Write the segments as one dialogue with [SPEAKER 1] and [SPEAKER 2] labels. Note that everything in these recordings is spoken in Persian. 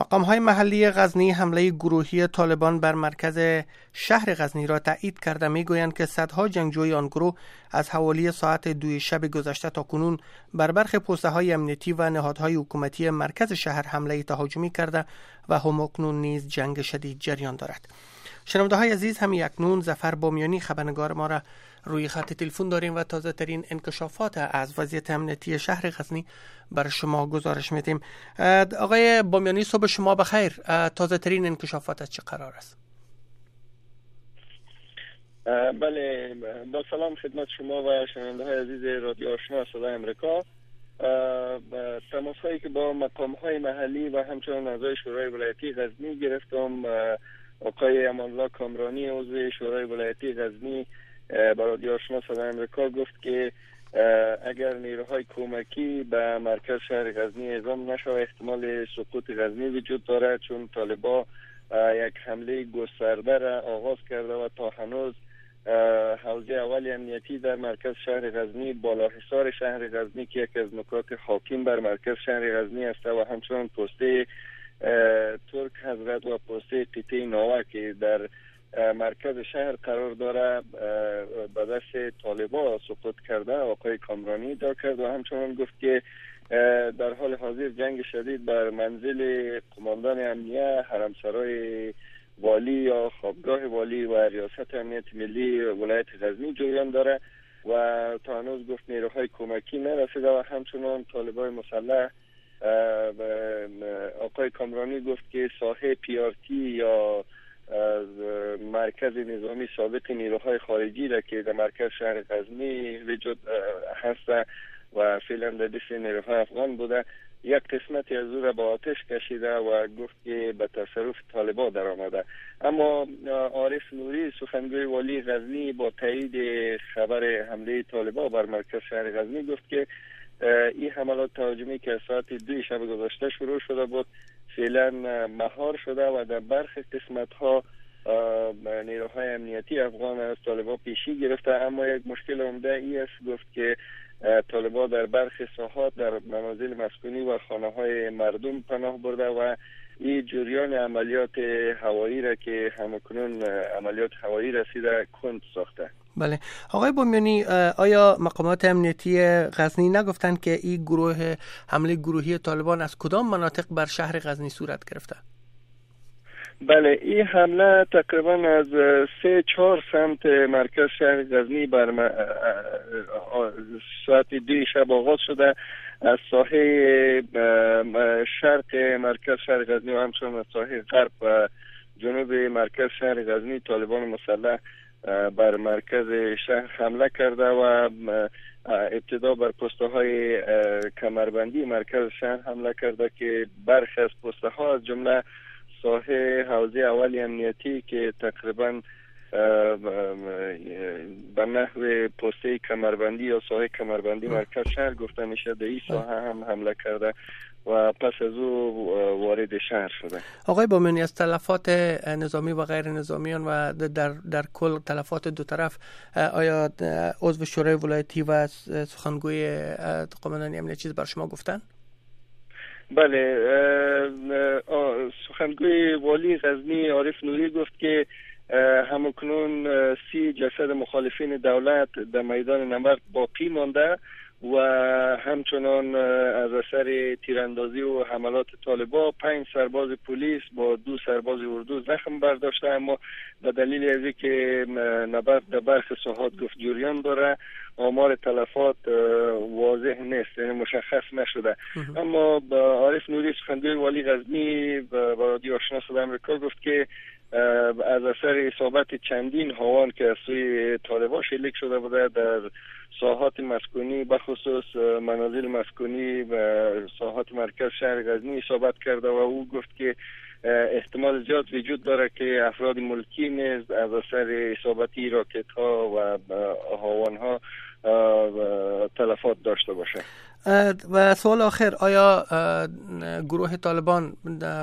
[SPEAKER 1] مقام های محلی غزنی حمله گروهی طالبان بر مرکز شهر غزنی را تایید کرده. می گویند که صدها جنگجوی آن گروه از حوالی ساعت دوی شب گذشته تا کنون بر برخ پوسته های امنیتی و نهادهای حکومتی مرکز شهر حمله تهاجمی کرده و همکنون نیز جنگ شدید جریان دارد. شنونده های عزیز همین اکنون زفر بامیانی خبرنگار ما را روی خط تلفن داریم و تازه ترین انکشافات از وضعیت امنیتی شهر غزنی بر شما گزارش میدیم. آقای بامیانی صبح شما بخیر. تازه ترین انکشافات از چه قرار است؟
[SPEAKER 2] بله با سلام خدمت شما و شنونده های عزیز رادیو آشنا صدای امریکا. تماس هایی که با مقام های محلی و همچنان اعضای شورای ولایتی غزنی گرفتم آقای امانلا کامرانی عضو شورای ولایتی غزنی برای آشنا صدای امریکا گفت که اگر نیروهای کمکی به مرکز شهر غزنی اعزام نشود احتمال سقوط غزنی وجود دارد چون طالبا یک حمله گسترده را آغاز کرده و تا هنوز حوزه اول امنیتی در مرکز شهر غزنی بالا حصار شهر غزنی که یکی از نکات حاکم بر مرکز شهر غزنی است و همچنان پسته ترک حضرت و پسته قیطه ناوه که در مرکز شهر قرار داره به دست طالبا سقوط کرده آقای کامرانی دا کرد و همچنان گفت که در حال حاضر جنگ شدید بر منزل قماندان امنیه حرمسرای والی یا خوابگاه والی و ریاست امنیت ملی ولایت غزنی جریان داره و تا هنوز گفت نیروهای کمکی نرسیده و همچنان طالبای مسلح آقای کامرانی گفت که ساحه پیارتی یا از مرکز نظامی ثابت نیروهای خارجی را که در مرکز شهر غزنی وجود هست و فعلا در دست نیروهای افغان بوده یک قسمتی از او را با آتش کشیده و گفت که به تصرف طالبا در آمده. اما عارف نوری سخنگوی والی غزنی با تایید خبر حمله طالبا بر مرکز شهر غزنی گفت که این حملات تهاجمی که ساعت دو شب گذشته شروع شده بود فعلا مهار شده و در برخی قسمت ها نیروهای امنیتی افغان از طالبا پیشی گرفته. اما یک مشکل عمده ای است گفت که طالبا در برخی ساحات در منازل مسکونی و خانه های مردم پناه برده و این جریان عملیات هوایی را که همکنون عملیات هوایی رسیده کند ساخته.
[SPEAKER 1] بله. آقای بومیانی آیا مقامات امنیتی غزنی نگفتند که این گروه حمله گروهی طالبان از کدام مناطق بر شهر غزنی صورت گرفته؟
[SPEAKER 2] بله این حمله تقریبا از سه چهار سمت مرکز شهر غزنی بر ساعت دی شب آغاز شده. از ساحه شرق مرکز شهر غزنی و همچنان از ساحه غرب و جنوب مرکز شهر غزنی طالبان مسلح بر مرکز شهر حمله کرده و ابتدا بر پسته های کمربندی مرکز شهر حمله کرده که برخی از پسته ها از جمله ساحه حوزه اول امنیتی که تقریبا به نحو پسته کمربندی یا ساحه کمربندی مرکز شهر گفته میشه در این ساحه هم حمله کرده. و پس از او وارد شهر شده
[SPEAKER 1] آقای بامنی از تلفات نظامی و غیر نظامیان و در, در کل تلفات دو طرف آیا عضو شورای ولایتی و سخنگوی قماندانی امنیت چیز بر شما گفتن؟
[SPEAKER 2] بله سخنگوی والی غزنی عارف نوری گفت که همکنون سی جسد مخالفین دولت در میدان نبرد باقی مانده و همچنان از اثر تیراندازی و حملات طالبا پنج سرباز پلیس با دو سرباز اردو زخم برداشته. اما به دلیل از که نبرد در برخ ساحات گفت جریان داره آمار تلفات واضح نیست یعنی مشخص نشده. اما عارف نوری سخنگوی والی غزنی و رادیو آشنا صدا امریکا گفت که از اثر اصابت چندین هوان که از سوی طالبا شلیک شده بوده در ساحات مسکونی بخصوص منازل مسکونی و ساحات مرکز شهر غزنی اصابت کرده و او گفت که زیاد وجود داره که افراد ملکی نیز از اثر اصابتی راکت ها و هاوان ها تلفات داشته باشه
[SPEAKER 1] و سوال آخر آیا گروه طالبان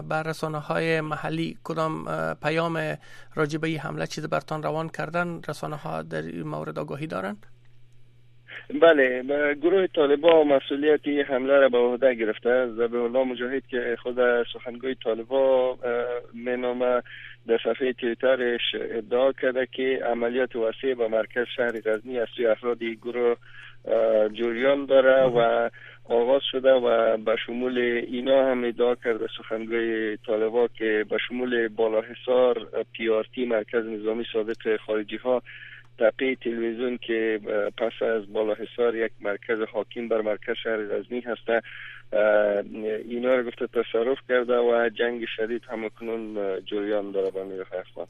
[SPEAKER 1] بر رسانه های محلی کدام پیام راجبه حمله چیز برتان روان کردن رسانه ها در این مورد آگاهی دارند؟
[SPEAKER 2] بله گروه طالبا مسئولیت حمله را به عهده گرفته زبه الله مجاهد که خود سخنگوی طالبا مینامه در صفحه تویترش ادعا کرده که عملیات وسیع به مرکز شهر غزنی از سوی افراد گروه جریان داره و آغاز شده و به شمول اینا هم ادعا کرده سخنگوی طالبا که به شمول بالاحصار پیارتی مرکز نظامی صادق خارجی ها تپه تلویزیون که پس از بالاحصار یک مرکز حاکم بر مرکز شهر غزنی هسته اینا رو گفته تصرف کرده و جنگ شدید همکنون جریان داره نیروهای افغان